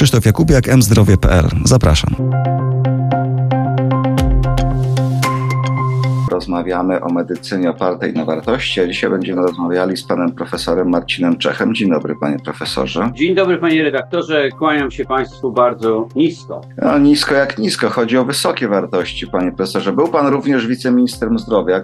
Krzysztof Jakubiak, mzdrowie.pl. Zapraszam. Rozmawiamy o medycynie opartej na wartości, a dzisiaj będziemy rozmawiali z panem profesorem Marcinem Czechem. Dzień dobry, panie profesorze. Dzień dobry, panie redaktorze. Kłaniam się państwu bardzo nisko. No, nisko jak nisko. Chodzi o wysokie wartości, panie profesorze. Był pan również wiceministrem zdrowia,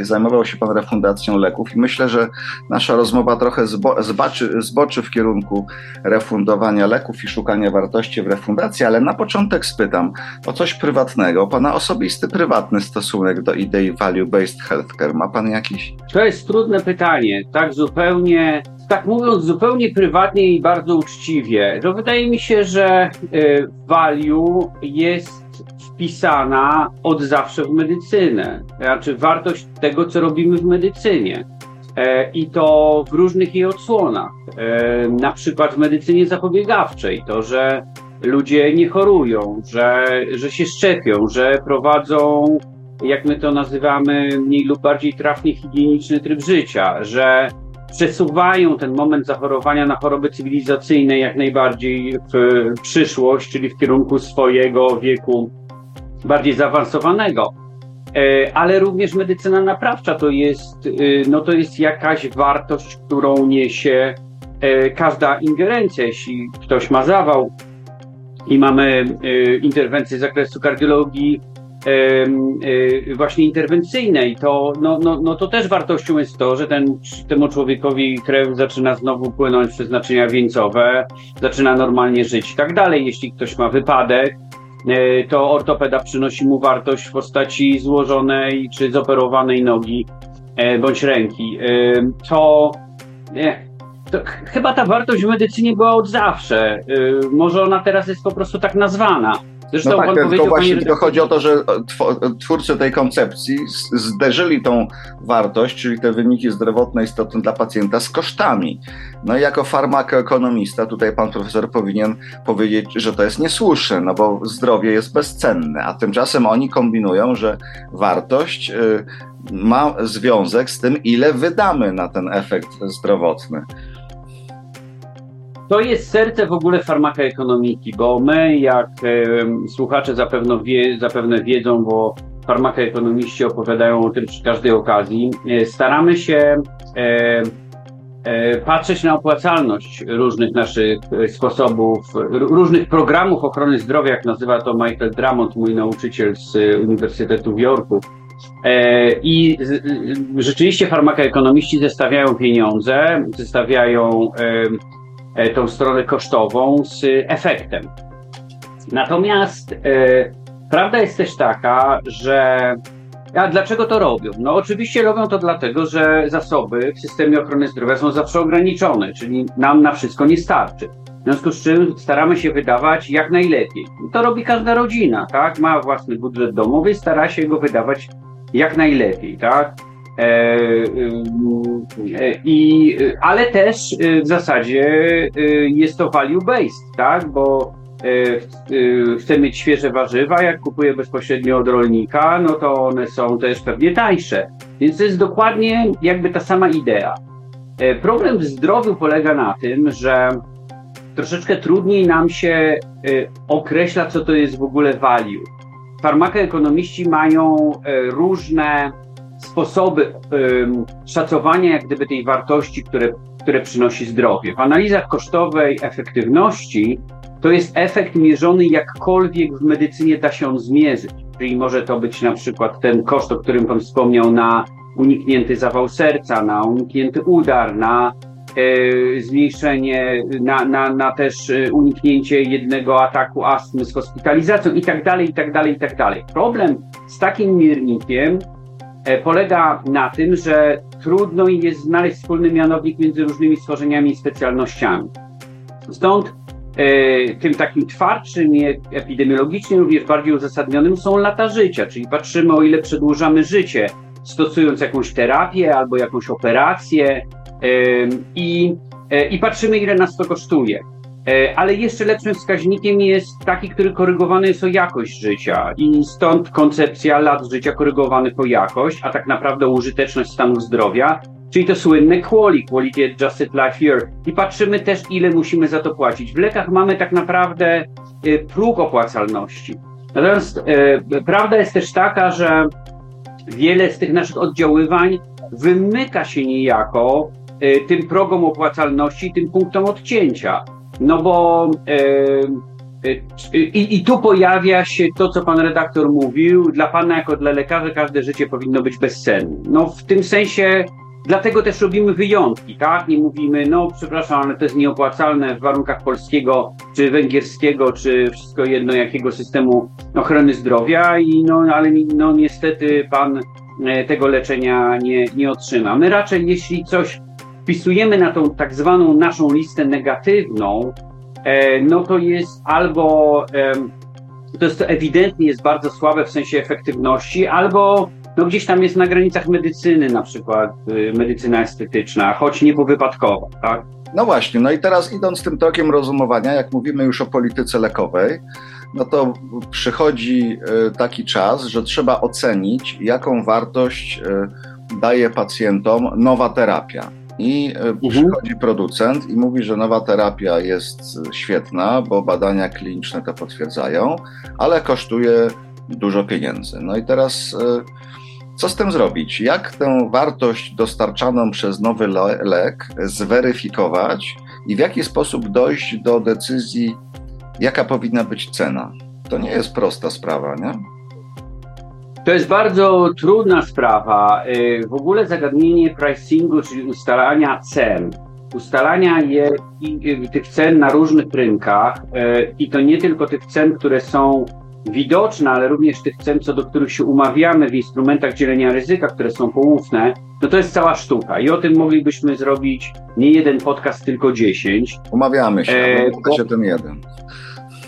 zajmował się pan refundacją leków i myślę, że nasza rozmowa trochę zbo zbaczy, zboczy w kierunku refundowania leków i szukania wartości w refundacji, ale na początek spytam o coś prywatnego, o pana osobisty, prywatny stosunek do idei value-based healthcare? Ma pan jakiś? To jest trudne pytanie. Tak zupełnie, tak mówiąc zupełnie prywatnie i bardzo uczciwie, to wydaje mi się, że y, value jest wpisana od zawsze w medycynę. Znaczy wartość tego, co robimy w medycynie. E, I to w różnych jej odsłonach. E, na przykład w medycynie zapobiegawczej, to, że ludzie nie chorują, że, że się szczepią, że prowadzą jak my to nazywamy, mniej lub bardziej trafnie higieniczny tryb życia, że przesuwają ten moment zachorowania na choroby cywilizacyjne jak najbardziej w przyszłość, czyli w kierunku swojego wieku bardziej zaawansowanego. E, ale również medycyna naprawcza to jest, e, no to jest jakaś wartość, którą niesie e, każda ingerencja. Jeśli ktoś ma zawał i mamy interwencję z zakresu kardiologii, właśnie interwencyjnej, to, no, no, no to też wartością jest to, że ten, temu człowiekowi krew zaczyna znowu płynąć przez naczynia wieńcowe, zaczyna normalnie żyć i tak dalej. Jeśli ktoś ma wypadek, y, to ortopeda przynosi mu wartość w postaci złożonej czy zoperowanej nogi y, bądź ręki. To, to chyba ta wartość w medycynie była od zawsze. Może ona teraz jest po prostu tak nazwana. Zresztą no tak, tylko właśnie tylko chodzi o to, że twórcy tej koncepcji zderzyli tą wartość, czyli te wyniki zdrowotne istotne dla pacjenta z kosztami. No i jako farmakoekonomista tutaj pan profesor powinien powiedzieć, że to jest niesłuszne, no bo zdrowie jest bezcenne, a tymczasem oni kombinują, że wartość y, ma związek z tym, ile wydamy na ten efekt zdrowotny. To jest serce w ogóle farmakoekonomiki, bo my, jak e, słuchacze zapewne, wie, zapewne wiedzą, bo farmakoekonomiści opowiadają o tym przy każdej okazji, e, staramy się e, e, patrzeć na opłacalność różnych naszych e, sposobów, różnych programów ochrony zdrowia, jak nazywa to Michael Drummond, mój nauczyciel z Uniwersytetu w Yorku. E, I rzeczywiście farmakoekonomiści zestawiają pieniądze, zestawiają E, tą stronę kosztową z efektem. Natomiast e, prawda jest też taka, że a dlaczego to robią? No oczywiście robią to dlatego, że zasoby w systemie ochrony zdrowia są zawsze ograniczone, czyli nam na wszystko nie starczy. W związku z czym staramy się wydawać jak najlepiej. To robi każda rodzina, tak? Ma własny budżet domowy, stara się go wydawać jak najlepiej, tak? E, e, I, ale też e, w zasadzie jest to value based, tak? Bo chcę mieć świeże warzywa, jak kupuję bezpośrednio od rolnika, no to one są też pewnie tańsze. Więc to jest dokładnie jakby ta sama idea. Problem w zdrowiu polega na tym, że troszeczkę trudniej nam się określa, co to jest w ogóle value. Farmakoekonomiści mają różne sposoby szacowania jak gdyby tej wartości, które, które przynosi zdrowie. W analizach kosztowej efektywności to jest efekt mierzony jakkolwiek w medycynie da się on zmierzyć. Czyli może to być na przykład ten koszt, o którym Pan wspomniał, na uniknięty zawał serca, na uniknięty udar, na e, zmniejszenie, na, na, na też e, uniknięcie jednego ataku astmy z hospitalizacją i tak dalej, i tak dalej, i tak dalej. Problem z takim miernikiem polega na tym, że trudno jest znaleźć wspólny mianownik między różnymi stworzeniami i specjalnościami. Stąd e, tym takim twardszym i epidemiologicznie również bardziej uzasadnionym są lata życia, czyli patrzymy o ile przedłużamy życie, stosując jakąś terapię albo jakąś operację e, i, i patrzymy ile nas to kosztuje. E, ale jeszcze lepszym wskaźnikiem jest taki, który korygowany jest o jakość życia i stąd koncepcja lat życia korygowanych o jakość, a tak naprawdę użyteczność stanu zdrowia, czyli to słynne QALY, Quality Adjusted Life Year. I patrzymy też, ile musimy za to płacić. W lekach mamy tak naprawdę y, próg opłacalności. Natomiast y, prawda jest też taka, że wiele z tych naszych oddziaływań wymyka się niejako y, tym progom opłacalności, tym punktom odcięcia. No bo i, I, tu pojawia się to, co pan redaktor mówił. Dla pana, jako dla lekarza, każde życie powinno być bezcenne. No, w tym sensie, dlatego też robimy wyjątki, tak? Nie mówimy, no, przepraszam, ale to jest nieopłacalne w warunkach polskiego, czy węgierskiego, czy wszystko jedno, jakiego systemu ochrony zdrowia, i no, ale no, niestety pan e, tego leczenia nie, nie otrzyma. My raczej, jeśli coś wpisujemy na tą tak zwaną naszą listę negatywną, E, no to jest albo to jest to ewidentnie jest bardzo słabe w sensie efektywności, albo no gdzieś tam jest na granicach medycyny, na przykład y, medycyna estetyczna, choć nie wypadkowa, tak? No właśnie, no i teraz idąc tym tokiem rozumowania, jak mówimy już o polityce lekowej, no to przychodzi y, taki czas, że trzeba ocenić, jaką wartość y, daje pacjentom nowa terapia. I e, mhm. przychodzi producent i mówi, że nowa terapia jest świetna, bo badania kliniczne to potwierdzają, ale kosztuje dużo pieniędzy. No i teraz e, co z tym zrobić? Jak tę wartość dostarczaną przez nowy lek zweryfikować i w jaki sposób dojść do decyzji, jaka powinna być cena? To nie jest prosta sprawa, nie? To jest bardzo trudna sprawa. Y, w ogóle zagadnienie pricingu, czyli ustalania cen, ustalania je, y, tych cen na różnych rynkach y, i to nie tylko tych cen, które są widoczne, ale również tych cen, co do których się umawiamy w instrumentach dzielenia ryzyka, które są poufne, no to jest cała sztuka. I o tym moglibyśmy zrobić nie jeden podcast, tylko dziesięć. Umawiamy się, e, bo... się ten jeden.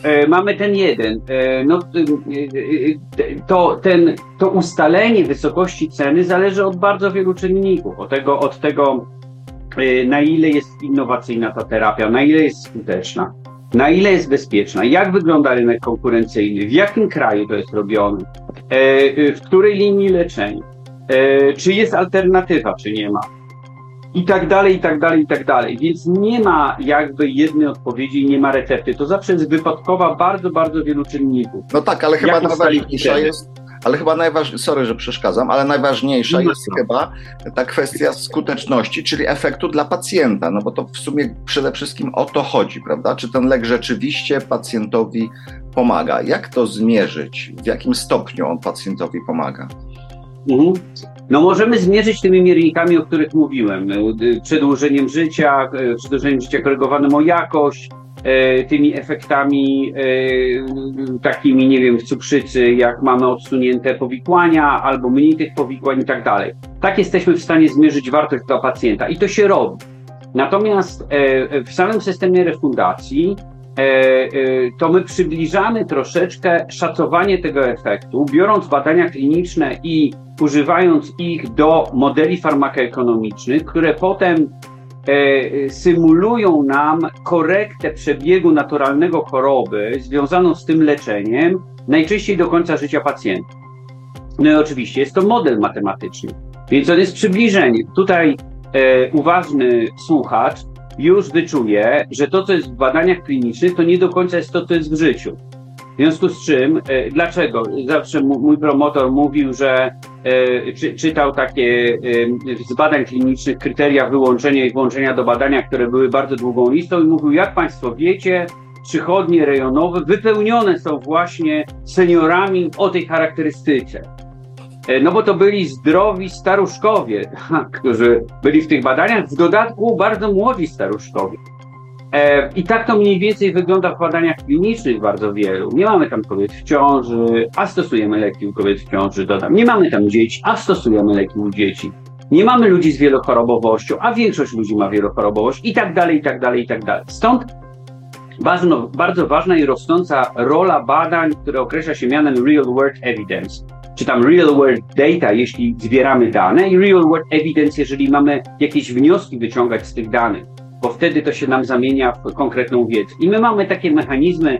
E, mamy ten jeden. E, no, e, to, ten, to ustalenie wysokości ceny zależy od bardzo wielu czynników. Od tego, od tego, na ile jest innowacyjna ta terapia, na ile jest skuteczna, na ile jest bezpieczna, jak wygląda rynek konkurencyjny, w jakim kraju to jest robione, w której linii leczenia, czy jest alternatywa, czy nie ma i tak dalej, i tak dalej, i tak dalej. Więc nie ma jakby jednej odpowiedzi, nie ma recepty. To zawsze jest wypadkowa bardzo, bardzo wielu czynników. No tak, ale chyba najważniejsza jest, ale chyba najważniejsza, sorry, że przeszkadzam, ale najważniejsza no jest no. chyba ta kwestia skuteczności, czyli efektu dla pacjenta, no bo to w sumie przede wszystkim o to chodzi, prawda? Czy ten lek rzeczywiście pacjentowi pomaga? Jak to zmierzyć? W jakim stopniu on pacjentowi pomaga? Mhm. No możemy zmierzyć tymi miernikami, o których mówiłem. Przedłużeniem życia, e, przedłużeniem życia korygowanym o jakość, e, tymi efektami e, takimi, nie wiem, w cukrzycy, jak mamy odsunięte powikłania albo mniej tych powikłań i tak dalej. Tak jesteśmy w stanie zmierzyć wartość dla pacjenta i to się robi. Natomiast w samym systemie refundacji to my przybliżamy troszeczkę szacowanie tego efektu, biorąc badania kliniczne i używając ich do modeli farmakoekonomicznych, które potem e, symulują nam korektę przebiegu naturalnego choroby związaną z tym leczeniem, najczęściej do końca życia pacjenta. No i oczywiście jest to model matematyczny, więc on jest przybliżeniem. Tutaj e, uważny słuchacz już wyczuje, że to, co jest w badaniach klinicznych, to nie do końca jest to, co jest w życiu. W związku z czym, e, dlaczego? Zawsze mój promotor mówił, że e, czy, czytał takie e, z badań klinicznych kryteria wyłączenia i włączenia do badania, które były bardzo długą listą i mówił, jak Państwo wiecie, przychodnie rejonowe wypełnione są właśnie seniorami o tej charakterystyce. No bo to byli zdrowi staruszkowie, którzy byli w tych badaniach, w dodatku bardzo młodzi staruszkowie. E, I tak to mniej więcej wygląda w badaniach klinicznych bardzo wielu. Nie mamy tam kobiet w ciąży, a stosujemy leki u kobiet w ciąży, dodam. Nie mamy tam dzieci, a stosujemy leki u dzieci. Nie mamy ludzi z wielochorobowością, a większość ludzi ma wielochorobowość i tak dalej, i tak dalej, i tak dalej. Stąd bardzo, bardzo ważna i rosnąca rola badań, które określa się mianem Real World Evidence, czy tam Real World Data, jeśli zbieramy dane, i Real World Evidence, jeżeli mamy jakieś wnioski wyciągać z tych danych bo wtedy to się nam zamienia w konkretną wiedzę. I my mamy takie mechanizmy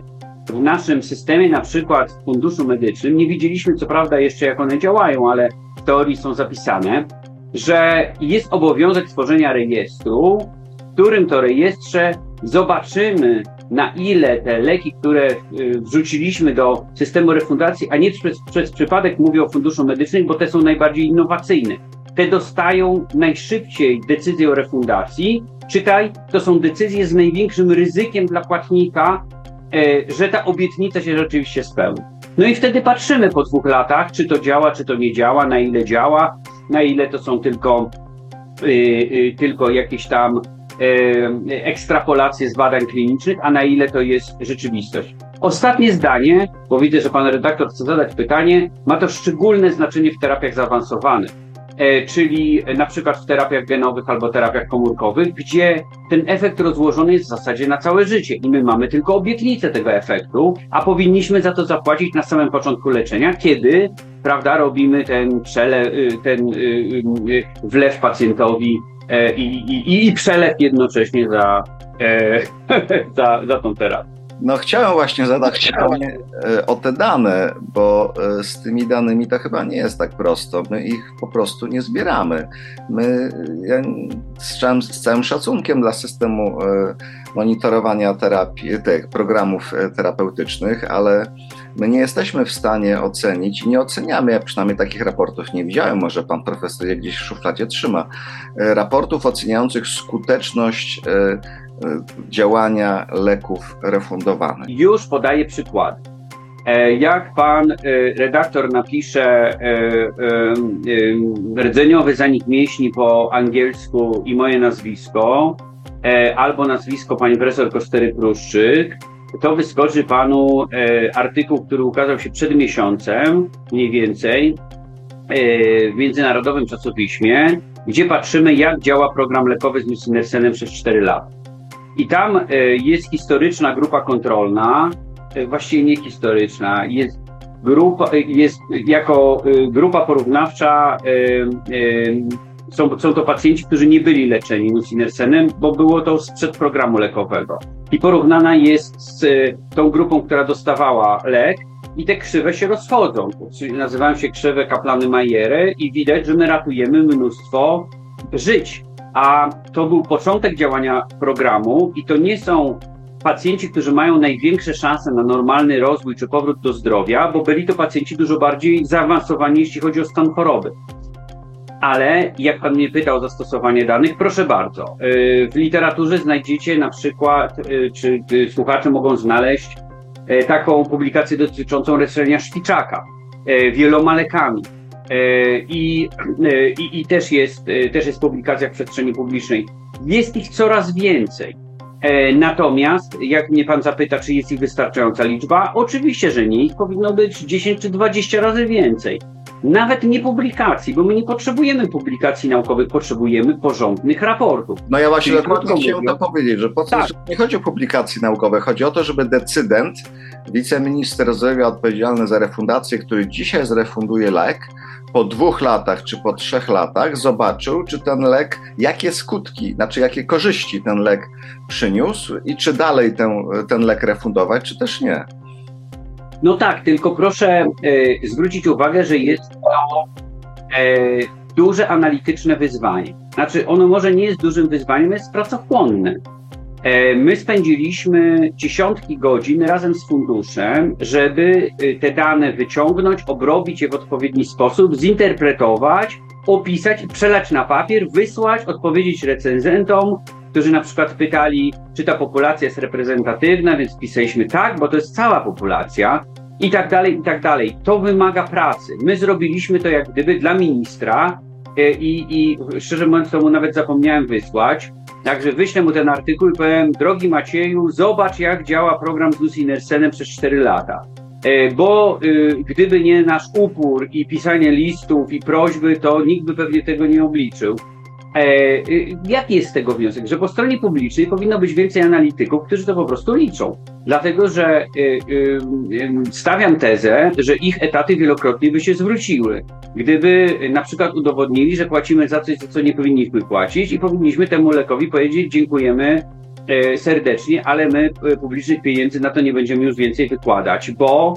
w naszym systemie, na przykład w funduszu medycznym. Nie widzieliśmy co prawda jeszcze, jak one działają, ale w teorii są zapisane. że jest obowiązek stworzenia rejestru, w którym to rejestrze zobaczymy, na ile te leki, które y, wrzuciliśmy do systemu refundacji, a nie przez, przez przypadek mówię o funduszu medycznym, bo te są najbardziej innowacyjne. Te dostają najszybciej decyzję o refundacji. Czytaj, to są decyzje z największym ryzykiem dla płatnika, e, że ta obietnica się rzeczywiście spełni. No i wtedy patrzymy po dwóch latach, czy to działa, czy to nie działa, na ile działa, na ile to są tylko, yy, tylko jakieś tam ekstrapolacje z badań klinicznych, a na ile to jest rzeczywistość. Ostatnie zdanie, bo widzę, że pan redaktor chce zadać pytanie, ma to szczególne znaczenie w terapiach zaawansowanych. E, czyli na przykład w terapiach genowych albo terapiach komórkowych, gdzie ten efekt rozłożony jest w zasadzie na całe życie i my mamy tylko obietnicę tego efektu, a powinniśmy za to zapłacić na samym początku leczenia, kiedy prawda, robimy ten przelew, y, ten y, y, wlew pacjentowi i, i, i przelew jednocześnie za, e, za, za tą terapię. No chciałem właśnie zadać pytanie e, o te dane, bo e, z tymi danymi to chyba nie jest tak prosto. My ich po prostu nie zbieramy. My, ja z, całym, z całym szacunkiem dla systemu e, monitorowania terapii, tych programów terapeutycznych, ale my nie jesteśmy w stanie ocenić i nie oceniamy, ja przynajmniej takich raportów nie widziałem, może pan profesor je gdzieś w szufladzie trzyma, raportów oceniających skuteczność działania leków refundowanych. Już podaję przykład. E, jak pan e, redaktor napisze e, rdzeniowy zanik mięśni po angielsku i moje nazwisko, albo nazwisko pani profesor Kostery Pruszczyk, to wyskoczy panu artykuł, który ukazał się przed miesiącem, mniej więcej, w międzynarodowym czasopiśmie, gdzie patrzymy, jak działa program lekowy z Nusinersenem przez 4 lata. I tam e, jest historyczna grupa kontrolna, e, właściwie nie historyczna, jest grupa, e, jest jako grupa porównawcza są, są to pacjenci, którzy nie byli leczeni nusinersenem, bo było to sprzed programu lekowego. I porównana jest z tą grupą, która dostawała lek i te krzywe się rozchodzą. Nazywają się krzywe Kaplany-Majery i widać, że my ratujemy mnóstwo żyć a to był początek działania programu i to nie są pacjenci, którzy mają największe szanse na normalny rozwój czy powrót do zdrowia, bo byli to pacjenci dużo bardziej zaawansowani, jeśli chodzi o stan choroby. Ale jak Pan mnie pytał o zastosowanie danych, proszę bardzo. Y, w literaturze znajdziecie na przykład, y, czy y, słuchacze mogą znaleźć taką publikację dotyczącą leczenia szpiczaka wieloma lekami. I, i, i też, jest, też jest publikacja w przestrzeni publicznej. Jest ich coraz więcej. Natomiast, jak mnie pan zapyta, czy jest ich wystarczająca liczba, oczywiście, że nie. Ich powinno być 10 czy 20 razy więcej. Nawet nie publikacji, bo my nie potrzebujemy publikacji naukowych, potrzebujemy porządnych raportów. No ja właśnie dokładnie chciałem to powiedzieć, że po co, tak. nie chodzi o publikacje naukowe, chodzi o to, żeby decydent, wiceminister zdrowia odpowiedzialny za refundację, który dzisiaj zrefunduje lek, po dwóch latach czy po trzech latach zobaczył, czy ten lek, jakie skutki, znaczy jakie korzyści ten lek przyniósł i czy dalej ten, ten lek refundować, czy też nie. No tak, tylko proszę e, zwrócić uwagę, że jest to e, duże analityczne wyzwanie. Znaczy, ono może nie jest dużym wyzwaniem, jest pracochłonne. E, my spędziliśmy dziesiątki godzin razem z funduszem, żeby e, te dane wyciągnąć, obrobić je w odpowiedni sposób, zinterpretować, opisać, przelać na papier, wysłać, odpowiedzieć recenzentom, którzy na przykład pytali, czy ta populacja jest reprezentatywna, więc pisaliśmy tak, bo to jest cała populacja i tak dalej, i tak dalej. To wymaga pracy. My zrobiliśmy to jak gdyby dla ministra e, i, i szczerze mówiąc, to mu nawet zapomniałem wysłać. Także wyślę mu ten artykuł i powiem, drogi Macieju, zobacz jak działa program z Lucy Nersenem przez 4 lata. E, bo y, gdyby nie nasz upór i pisanie listów i prośby, to nikt by pewnie tego nie obliczył. E, y, jaki jest z tego wniosek? Że po stronie publicznej powinno być więcej analityków, którzy to po prostu liczą. Dlatego, że y, stawiam tezę, że ich etaty wielokrotnie by się zwróciły. Gdyby na przykład udowodnili, że płacimy za coś, za co nie powinniśmy płacić i powinniśmy temu lekowi powiedzieć dziękujemy e, serdecznie, ale my e, publicznych pieniędzy na to nie będziemy już więcej wykładać, bo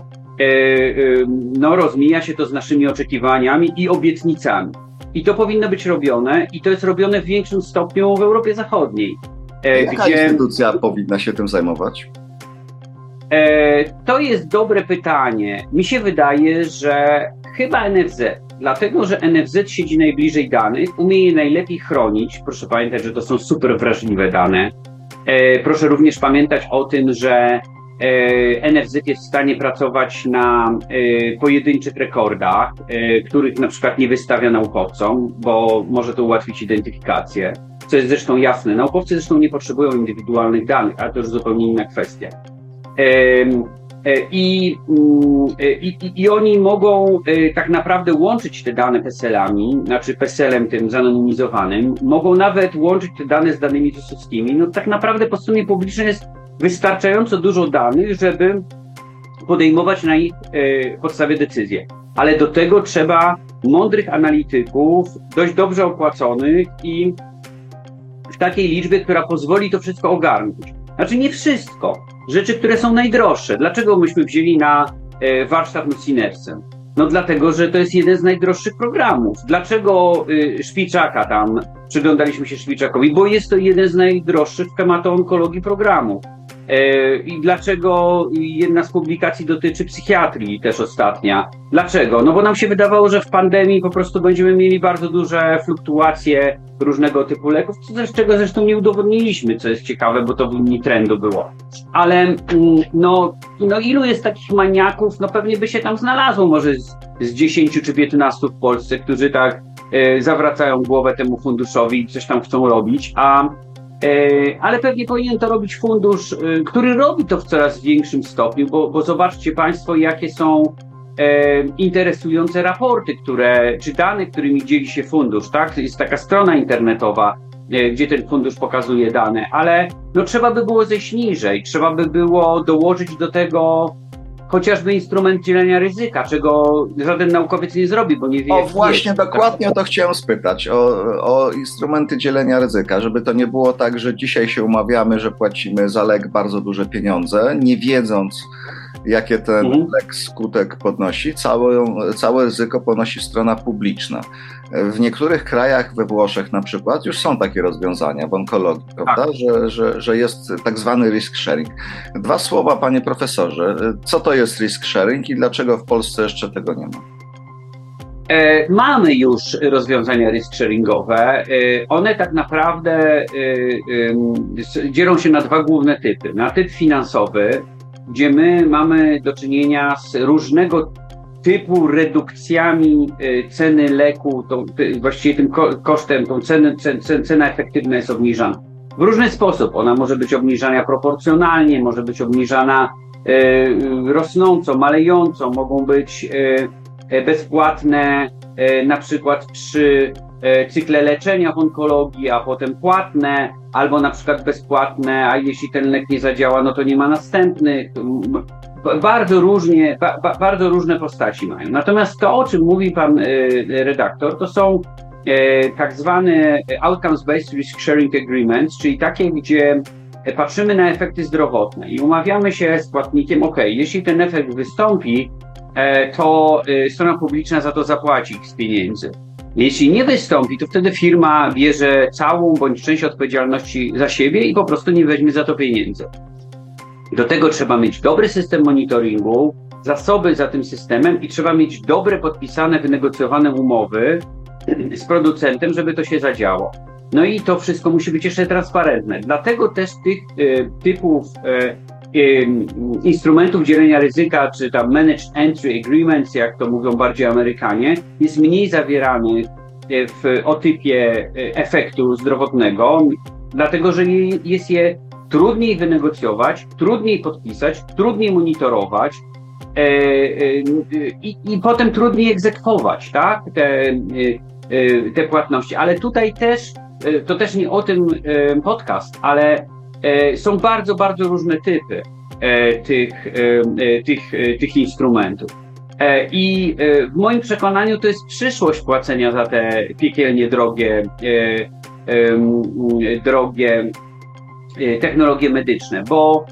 no, rozmija się to z naszymi oczekiwaniami i obietnicami. I to powinno być robione i to jest robione w większym stopniu w Europie Zachodniej. Jaka gdzie... instytucja powinna się tym zajmować? To jest dobre pytanie. Mi się wydaje, że chyba NFZ, dlatego że NFZ siedzi najbliżej danych, umie je najlepiej chronić. Proszę pamiętać, że to są super wrażliwe dane. Proszę również pamiętać o tym, że E, NFZ jest w stanie pracować na e, pojedynczych rekordach, e, których na przykład nie wystawia naukowcom, bo może to ułatwić identyfikację, co jest zresztą jasne. Naukowcy zresztą nie potrzebują indywidualnych danych, ale to już zupełnie inna kwestia. I, i, i oni mogą tak naprawdę łączyć te dane PESEL-ami, znaczy PESEL-em tym zanonimizowanym, mogą nawet łączyć te dane z danymi ZUS-owskimi. No tak naprawdę po stronie publicznej jest wystarczająco dużo danych, żeby podejmować na ich e, podstawie decyzje. Ale do tego trzeba mądrych analityków, dość dobrze opłaconych i w takiej liczbie, która pozwoli to wszystko ogarnąć. Znaczy nie wszystko. Rzeczy, które są najdroższe. Dlaczego myśmy wzięli na e, warsztat Nucinersem? No dlatego, że to jest jeden z najdroższych programów. Dlaczego y, Szpiczaka tam, przyglądaliśmy się Szpiczakowi? Bo jest to jeden z najdroższych w hematoonkologii programów. E, I dlaczego jedna z publikacji dotyczy psychiatrii, też ostatnia? Dlaczego? No bo nam się wydawało, że w pandemii po prostu będziemy mieli bardzo duże fluktuacje różnego typu leków, czego zresztą nie udowodniliśmy, co jest ciekawe, bo to w linii trendu było. Ale mm, no, no ilu jest takich maniaków? No pewnie by się tam znalazło może z, z 10 czy 15 w Polsce, którzy tak e, zawracają głowę temu funduszowi i coś tam chcą robić, a ale pewnie powinien to robić fundusz, e, który robi to w coraz większym stopniu, bo, bo zobaczcie Państwo, jakie są e, interesujące raporty, które, czy dane, którymi dzieli się fundusz, tak? Jest taka strona internetowa, gdzie ten fundusz pokazuje dane, ale no, trzeba by było zejść niżej, trzeba by było dołożyć do tego chociażby instrument dzielenia ryzyka, czego żaden naukowiec nie zrobi, bo nie wie. O, właśnie jest. dokładnie o to chciałem spytać, o, o instrumenty dzielenia ryzyka, żeby to nie było tak, że dzisiaj się umawiamy, że płacimy za lek bardzo duże pieniądze, nie wiedząc, jakie ten mhm. lek skutek podnosi, całe, całe ryzyko ponosi strona publiczna. W niektórych krajach, we Włoszech na przykład, już są takie rozwiązania w onkologii, prawda? Tak. Że, że, że jest tak zwany risk sharing. Dwa słowa, panie profesorze. Co to jest risk sharing i dlaczego w Polsce jeszcze tego nie ma? E, mamy już rozwiązania risk sharingowe. E, one tak naprawdę e, dzielą się na dwa główne typy. Na typ finansowy, gdzie my mamy do czynienia z różnego typu redukcjami e, ceny leku, tą, właściwie tym kosztem, tą cenę, cena efektywna jest obniżana. W różny sposób. Ona może być obniżana proporcjonalnie, może być obniżana e, rosnąco, malejąco, mogą być e, bezpłatne na przykład przy cykle leczenia w onkologii, a potem płatne, albo na przykład bezpłatne, a jeśli ten lek nie zadziała, no to nie ma następnych bardzo różnie, ba, bardzo różne postaci mają. Natomiast to, o czym mówi pan y, redaktor, to są y, tak zwane Outcomes-Based Risk Sharing Agreements, czyli takie, gdzie patrzymy na efekty zdrowotne i umawiamy się z płatnikiem, ok, jeśli ten efekt wystąpi, to strona publiczna za to zapłaci z pieniędzy. Jeśli nie wystąpi, to wtedy firma bierze całą bądź część odpowiedzialności za siebie i po prostu nie weźmie za to pieniędzy. Do tego trzeba mieć dobry system monitoringu, zasoby za tym systemem i trzeba mieć dobre, podpisane, wynegocjowane umowy z producentem, żeby to się zadziało. No i to wszystko musi być jeszcze transparentne. Dlatego też tych y, typów y, instrumentów dzielenia ryzyka, czy tam Managed Entry Agreements, jak to mówią bardziej Amerykanie, jest mniej zawieranych w o typie efektu zdrowotnego, dlatego że jest je trudniej wynegocjować, trudniej podpisać, trudniej monitorować e, e, i, i potem trudniej egzekwować tak? te, e, te płatności. Ale tutaj też, to też nie o tym podcast, ale są bardzo, bardzo różne typy tych, tych, tych instrumentów. I w moim przekonaniu to jest przyszłość płacenia za te piekielnie drogie, drogie technologie medyczne, bo,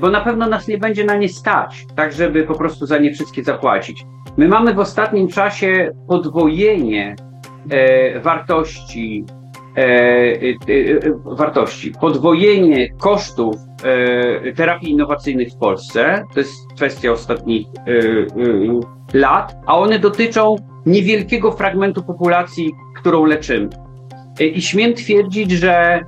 bo na pewno nas nie będzie na nie stać, tak żeby po prostu za nie wszystkie zapłacić. My mamy w ostatnim czasie podwojenie e, wartości, e, e, wartości, podwojenie kosztów terapii innowacyjnych w Polsce, to jest kwestia ostatnich lat, a one dotyczą niewielkiego fragmentu populacji, którą leczymy. I śmiem twierdzić, że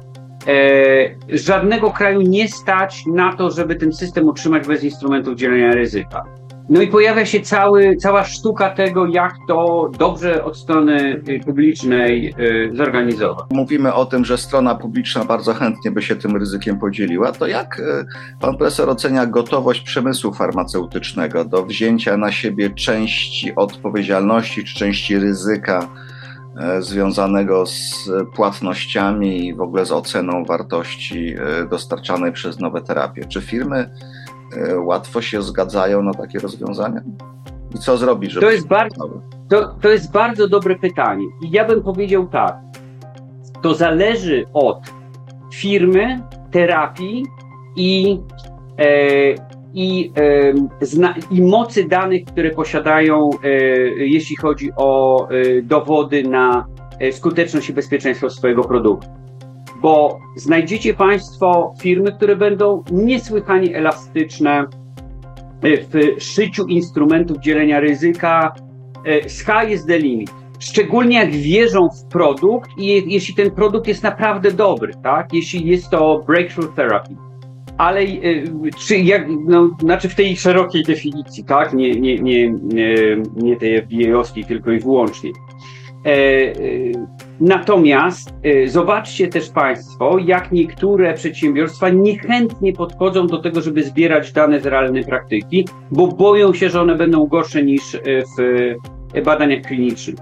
żadnego kraju nie stać na to, żeby ten system utrzymać bez instrumentów dzielenia ryzyka. No i pojawia się cały, cała sztuka tego, jak to dobrze od strony y, publicznej y, zorganizować. Mówimy o tym, że strona publiczna bardzo chętnie by się tym ryzykiem podzieliła. To jak y, pan profesor ocenia gotowość przemysłu farmaceutycznego do wzięcia na siebie części odpowiedzialności czy części ryzyka związanego z płatnościami i w ogóle z oceną wartości dostarczanej przez nowe terapie? Czy firmy łatwo się zgadzają na takie rozwiązania? I co zrobić, żeby... To jest, bardzo, to, to jest bardzo dobre pytanie. I ja bym powiedział tak. To zależy od firmy, terapii i, e, i, e, zna, i mocy danych, które posiadają, e, jeśli chodzi o e, dowody na e, skuteczność i bezpieczeństwo swojego produktu bo znajdziecie Państwo firmy, które będą niesłychanie elastyczne w szyciu instrumentów dzielenia ryzyka. E, sky is the limit. Szczególnie jak wierzą w produkt i jeśli ten produkt jest naprawdę dobry, tak? Jeśli jest to breakthrough therapy. Ale e, czy jak, no, znaczy w tej szerokiej definicji, tak? Nie, nie, nie, nie, tej FDA-owskiej tylko i wyłącznie. E, Natomiast y, zobaczcie też Państwo, jak niektóre przedsiębiorstwa niechętnie podchodzą do tego, żeby zbierać dane z realnej praktyki, bo boją się, że one będą gorsze niż w badaniach klinicznych.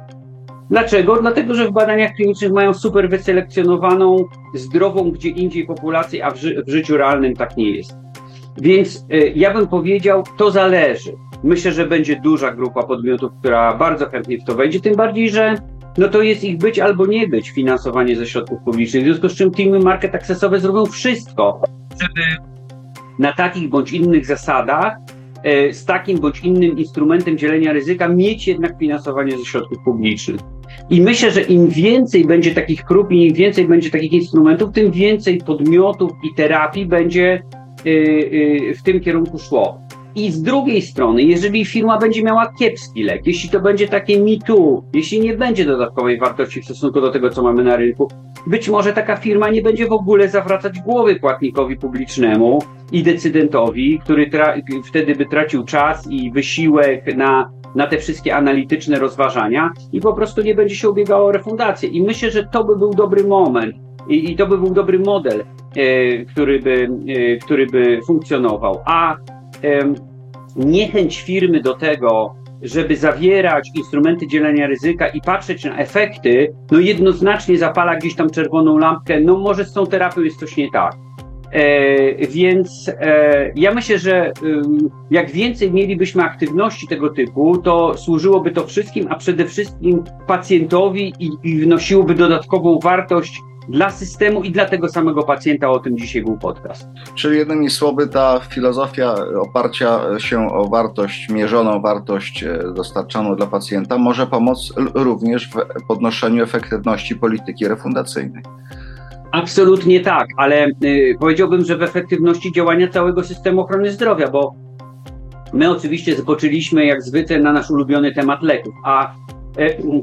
Dlaczego? Dlatego, że w badaniach klinicznych mają super wyselekcjonowaną, zdrową gdzie indziej populację, a w, ży w życiu realnym tak nie jest. Więc y, ja bym powiedział, to zależy. Myślę, że będzie duża grupa podmiotów, która bardzo chętnie w to wejdzie, tym bardziej, że no to jest ich być albo nie być finansowanie ze środków publicznych. W związku z czym teamy market accessowe zrobią wszystko, żeby na takich bądź innych zasadach, e, z takim bądź innym instrumentem dzielenia ryzyka, mieć jednak finansowanie ze środków publicznych. I myślę, że im więcej będzie takich prób i im więcej będzie takich instrumentów, tym więcej podmiotów i terapii będzie e, e, w tym kierunku szło. I z drugiej strony, jeżeli firma będzie miała kiepski lek, jeśli to będzie takie too, jeśli nie będzie dodatkowej wartości w stosunku do tego, co mamy na rynku, być może taka firma nie będzie w ogóle zawracać głowy płatnikowi publicznemu i decydentowi, który wtedy by tracił czas i wysiłek na, na te wszystkie analityczne rozważania i po prostu nie będzie się ubiegało o refundację. I myślę, że to by był dobry moment i, i to by był dobry model, e, który, by, e, który by funkcjonował. A niechęć firmy do tego, żeby zawierać instrumenty dzielenia ryzyka i patrzeć na efekty, no jednoznacznie zapala gdzieś tam czerwoną lampkę, no może z tą terapią jest coś nie tak. E, więc e, ja myślę, że e, jak więcej mielibyśmy aktywności tego typu, to służyłoby to wszystkim, a przede wszystkim pacjentowi i, i wnosiłoby dodatkową wartość dla systemu i dla tego samego pacjenta. O tym dzisiaj był podcast. Czyli jednymi słowy, ta filozofia oparcia się o wartość, mierzoną wartość e, dostarczaną dla pacjenta może pomóc również w podnoszeniu efektywności polityki refundacyjnej. Absolutnie tak, ale y, powiedziałbym, że w efektywności działania całego systemu ochrony zdrowia, bo my oczywiście zboczyliśmy jak zwykle na nasz ulubiony temat leków, a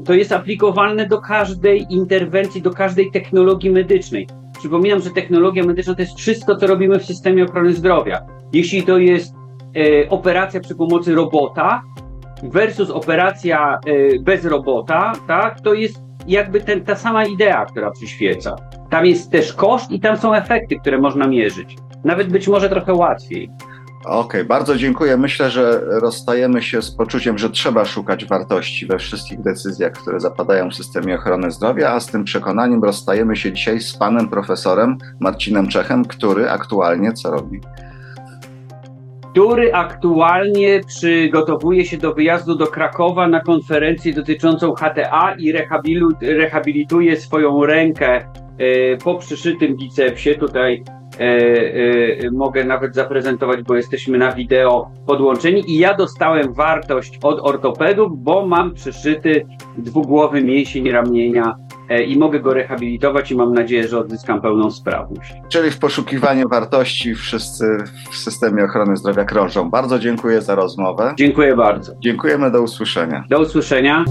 to jest aplikowalne do każdej interwencji, do każdej technologii medycznej. Przypominam, że technologia medyczna to jest wszystko, co robimy w systemie ochrony zdrowia. Jeśli to jest e, operacja przy pomocy robota versus operacja e, bez robota, tak, to jest jakby ten, ta sama idea, która przyświeca. Tam jest też koszt i tam są efekty, które można mierzyć. Nawet być może trochę łatwiej. Okej, okay, bardzo dziękuję. Myślę, że rozstajemy się z poczuciem, że trzeba szukać wartości we wszystkich decyzjach, które zapadają w systemie ochrony zdrowia, a z tym przekonaniem rozstajemy się dzisiaj z panem profesorem Marcinem Czechem, który aktualnie co robi? Który aktualnie przygotowuje się do wyjazdu do Krakowa na konferencję dotyczącą HTA i rehabilituje swoją rękę e, po przyszytym bicepsie. Tutaj mogę nawet zaprezentować, bo jesteśmy na wideo podłączeni i ja dostałem wartość od ortopedów, bo mam przyszyty dwugłowy mięsień ramienia e, i mogę go rehabilitować i mam nadzieję, że odzyskam pełną sprawność. Czyli w poszukiwaniu wartości wszyscy w systemie ochrony zdrowia krążą. Bardzo dziękuję za rozmowę. Dziękuję bardzo. Dziękujemy, do usłyszenia. Do usłyszenia.